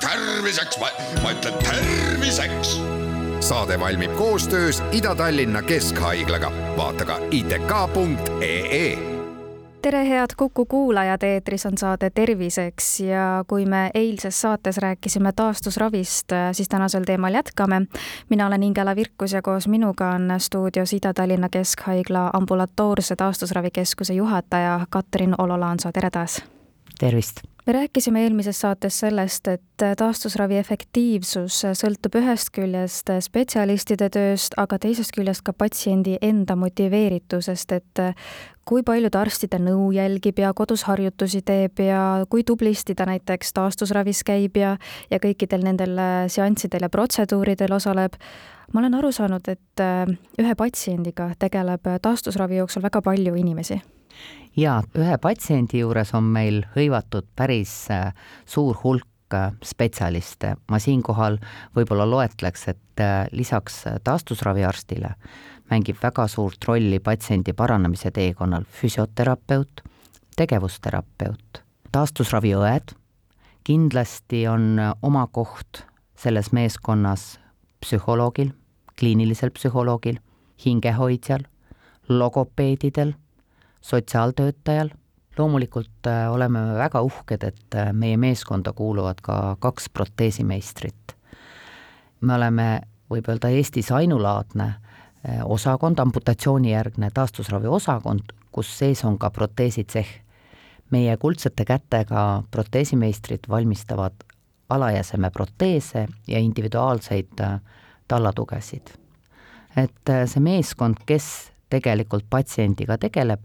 terviseks, ma ütlen terviseks. saade valmib koostöös Ida-Tallinna Keskhaiglaga, vaata ka itk.ee tere, head Kuku kuulajad, eetris on saade Terviseks ja kui me eilses saates rääkisime taastusravist, siis tänasel teemal jätkame. mina olen Ingela Virkus ja koos minuga on stuudios Ida-Tallinna Keskhaigla ambulatoorse taastusravikeskuse juhataja Katrin Olo-Laansoo, tere taas! Tervist! me rääkisime eelmises saates sellest, et taastusravi efektiivsus sõltub ühest küljest spetsialistide tööst, aga teisest küljest ka patsiendi enda motiveeritusest, et kui palju ta arstide nõu jälgib ja kodus harjutusi teeb ja kui tublisti ta näiteks taastusravis käib ja, ja kõikidel nendel seanssidel ja protseduuridel osaleb. ma olen aru saanud, et ühe patsiendiga tegeleb taastusravi jooksul väga palju inimesi jaa, ühe patsiendi juures on meil hõivatud päris äh, suur hulk äh, spetsialiste. ma siinkohal võib-olla loetleks, et äh, lisaks taastusraviarstile mängib väga suurt rolli patsiendi paranemise teekonnal füsioterapeut, tegevusterapeut, taastusraviõed, kindlasti on oma koht selles meeskonnas psühholoogil, kliinilisel psühholoogil, hingehoidjal, logopeedidel sotsiaaltöötajal. loomulikult äh, oleme me väga uhked, et äh, meie meeskonda kuuluvad ka kaks proteesimeistrit. me oleme, võib öelda, Eestis ainulaadne äh, osakond, amputatsioonijärgne taastusravi osakond, kus sees on ka proteesitsehh. meie kuldsete kätega proteesimeistrid valmistavad alajäseme proteese ja individuaalseid tallatugesid. et see meeskond, kes tegelikult patsiendiga tegeleb,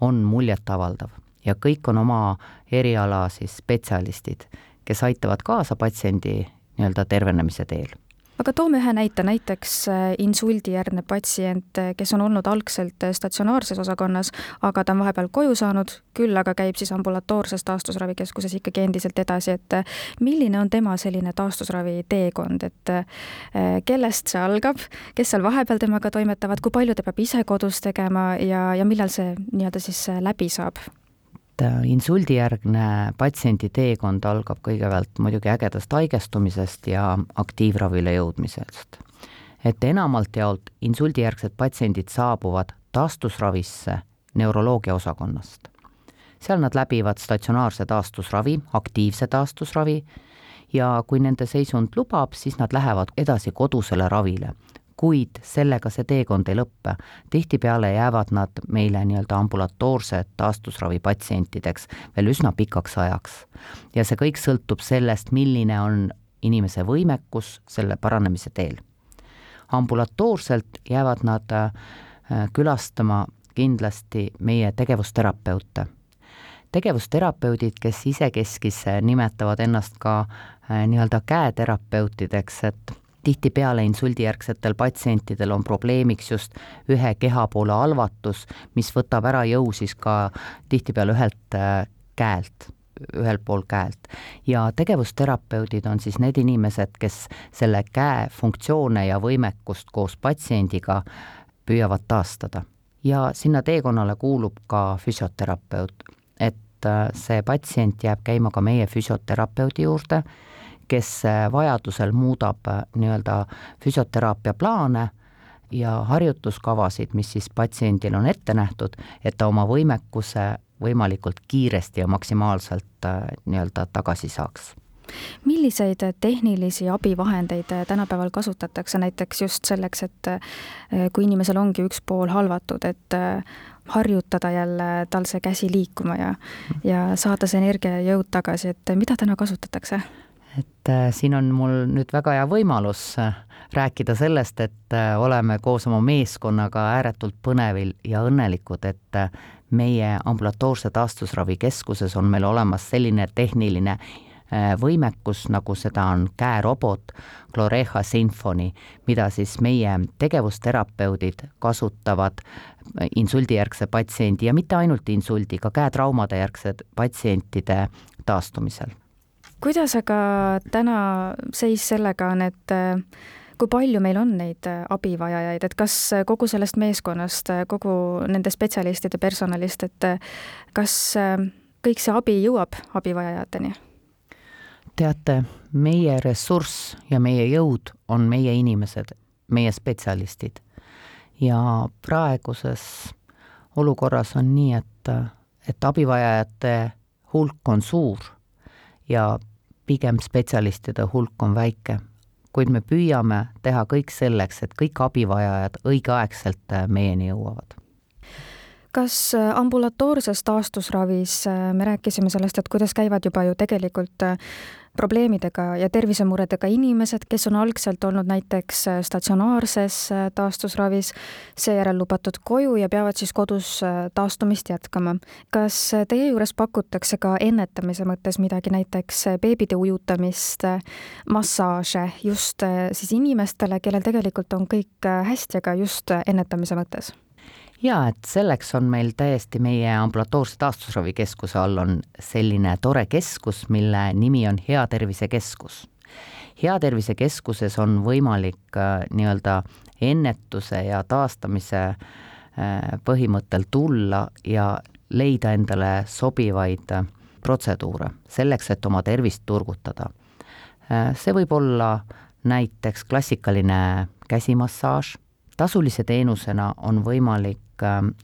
on muljetavaldav. Ja kõik on oma eriala siis spetsialistid, kes aitavad kaasa patsiendi nii-öelda tervenemise teel aga toome ühe näite, näiteks äh, insuldijärgne patsient, äh, kes on olnud algselt äh, statsionaarses osakonnas, aga ta on vahepeal koju saanud, küll aga käib siis ambulatoorses taastusravikeskuses ikkagi endiselt edasi, et milline on tema selline taastusravi teekond, et kellest see algab, kes seal vahepeal temaga toimetavad, kui palju ta peab ise kodus tegema ja, ja millal see nii-öelda siis läbi saab? Et äh, insuldijärgne patsiendi teekond algab kõigepealt muidugi ägedast haigestumisest ja aktiivravile jõudmisest. et enamalt jaolt insuldijärgsed patsiendid saabuvad taastusravisse neuroloogia osakonnast. seal nad läbivad statsionaarse taastusravi, aktiivse taastusravi ja kui nende seisund lubab, siis nad lähevad edasi kodusele ravile, kuid sellega see teekond ei lõppe. tihtipeale jäävad nad meile nii-öelda ambulatoorse taastusravi patsientideks veel üsna pikaks ajaks. ja see kõik sõltub sellest, milline on inimese võimekus selle paranemise teel. ambulatoorselt jäävad nad äh, külastama kindlasti meie tegevusterapeute tegevusterapeudid, kes isekeskis nimetavad ennast ka äh, nii-öelda käeterapeutideks, et tihtipeale insuldijärgsetel patsientidel on probleemiks just ühe kehapoole halvatus, mis võtab ära jõu siis ka tihtipeale ühelt äh, käelt ühel pool käelt. ja tegevusterapeudid on siis need inimesed, kes selle käe funktsioone ja võimekust koos patsiendiga püüavad taastada. ja sinna teekonnale kuulub ka füsioterapeut, et äh, see patsient jääb käima ka meie füsioterapeudi juurde kes äh, vajadusel muudab äh, nii-öelda füsioteraapia plaane ja harjutuskavasid, mis siis patsiendil on ette nähtud, et ta oma võimekuse võimalikult kiiresti ja maksimaalselt äh, nii-öelda tagasi saaks milliseid tehnilisi abivahendeid tänapäeval kasutatakse näiteks just selleks, et kui inimesel ongi üks pool halvatud, et harjutada jälle tal see käsi liikuma ja, ja saada see energia ja jõud tagasi, et mida täna kasutatakse? Et äh, siin on mul nüüd väga hea võimalus äh, rääkida sellest, et äh, oleme koos oma meeskonnaga ääretult põnevil ja õnnelikud, et meie ambulatoorse taastusravikeskuses on meil olemas selline tehniline võimekus, nagu seda on käerobot Gloreha Symphony, mida siis meie tegevusterapeudid kasutavad insuldijärgse patsiendi ja mitte ainult insuldi, ka käetraumade järgsed patsientide taastumisel kuidas aga täna seis sellega on, et äh, kui palju meil on neid äh, abivajajaid, et kas kogu sellest meeskonnast, äh, kogu nende spetsialistide personalist, et kas kõik see abi jõuab abivajajateni? teate, meie ressurss ja meie jõud on meie inimesed, meie spetsialistid. ja praeguses olukorras on nii, et, et abivajajate hulk on suur ja pigem spetsialistide hulk on väike. kuid me püüame teha kõik selleks, et kõik abivajajad õigeaegselt meieni jõuavad kas ambulatoorses taastusravis, me rääkisime sellest, et kuidas käivad juba ju tegelikult probleemidega ja tervisemuredega inimesed, kes on algselt olnud näiteks äh, statsionaarses äh, taastusravis, seejärel lubatud koju ja peavad siis kodus äh, taastumist jätkama. kas teie juures pakutakse ka ennetamise mõttes midagi, näiteks beebide ujutamist, massaaže just siis inimestele, kellel tegelikult on kõik hästi, aga just ennetamise mõttes? Jaa, et selleks on meil täiesti meie ambulatoorse taastusravikeskuse all on selline tore keskus, mille nimi on Hea Tervise Keskus. hea Tervise Keskuses on võimalik äh, nii-öelda ennetuse ja taastamise äh, põhimõttel tulla ja leida endale sobivaid äh, protseduure selleks, et oma tervist turgutada. see võib olla näiteks klassikaline käsimassaaž, tasulise teenusena on võimalik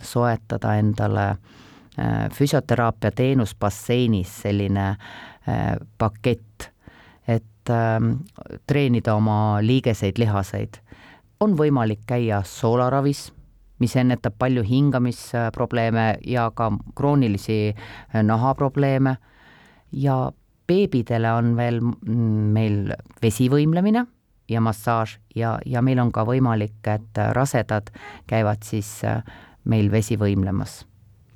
soetada endale äh, füsioteraapia teenus basseinis, selline äh, pakett, et ähm, treenida oma liigeseid, lihaseid. on võimalik käia soolaravis, mis ennetab palju hingamisprobleeme ja ka kroonilisi nahaprobleeme ja beebidele on veel mm, meil vesivõimlemine ja massaaž ja, ja meil on ka võimalik, et rasedad käivad siis meil vesi võimlemas.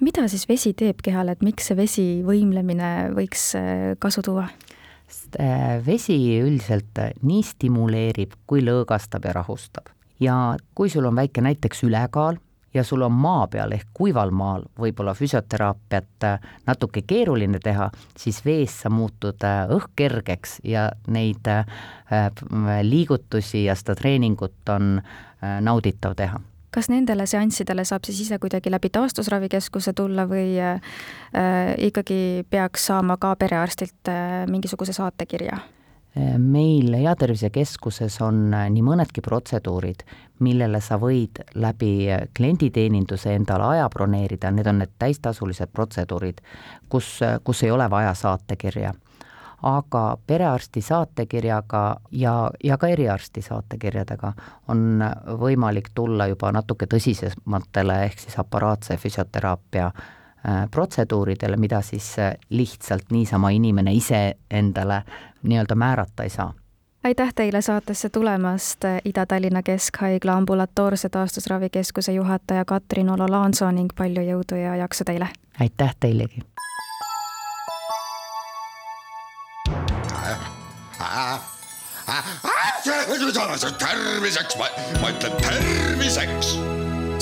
mida siis vesi teeb kehale, et miks see vesi võimlemine võiks äh, kasu tuua? Äh, vesi üldiselt äh, nii stimuleerib kui lõõgastab ja rahustab. ja kui sul on väike näiteks ülekaal ja sul on maa peal ehk kuival maal võib-olla füsioteraapiat natuke keeruline teha, siis vees sa muutud õhkkergeks ja neid liigutusi ja seda treeningut on nauditav teha kas nendele seanssidele saab siis ise kuidagi läbi taastusravikeskuse tulla või äh, ikkagi peaks saama ka perearstilt äh, mingisuguse saatekirja? Meil Heatervisekeskuses on äh, nii mõnedki protseduurid, millele sa võid läbi klienditeeninduse endale aja broneerida, need on need täistasulised protseduurid, kus, kus ei ole vaja saatekirja. Aga perearsti saatekirjaga ja, ja ka eriarsti saatekirjadega on võimalik tulla juba natuke tõsisematele, ehk siis aparaatse füsioteraapia äh, protseduuridele, mida siis äh, lihtsalt niisama inimene ise endale nii-öelda määrata ei saa aitäh teile saatesse tulemast, Ida-Tallinna Keskhaigla ambulatoorse taastusravikeskuse juhataja Katrin Olo-Laanso ning palju jõudu ja jaksu teile! aitäh teilegi! terviseks, ma ütlen terviseks.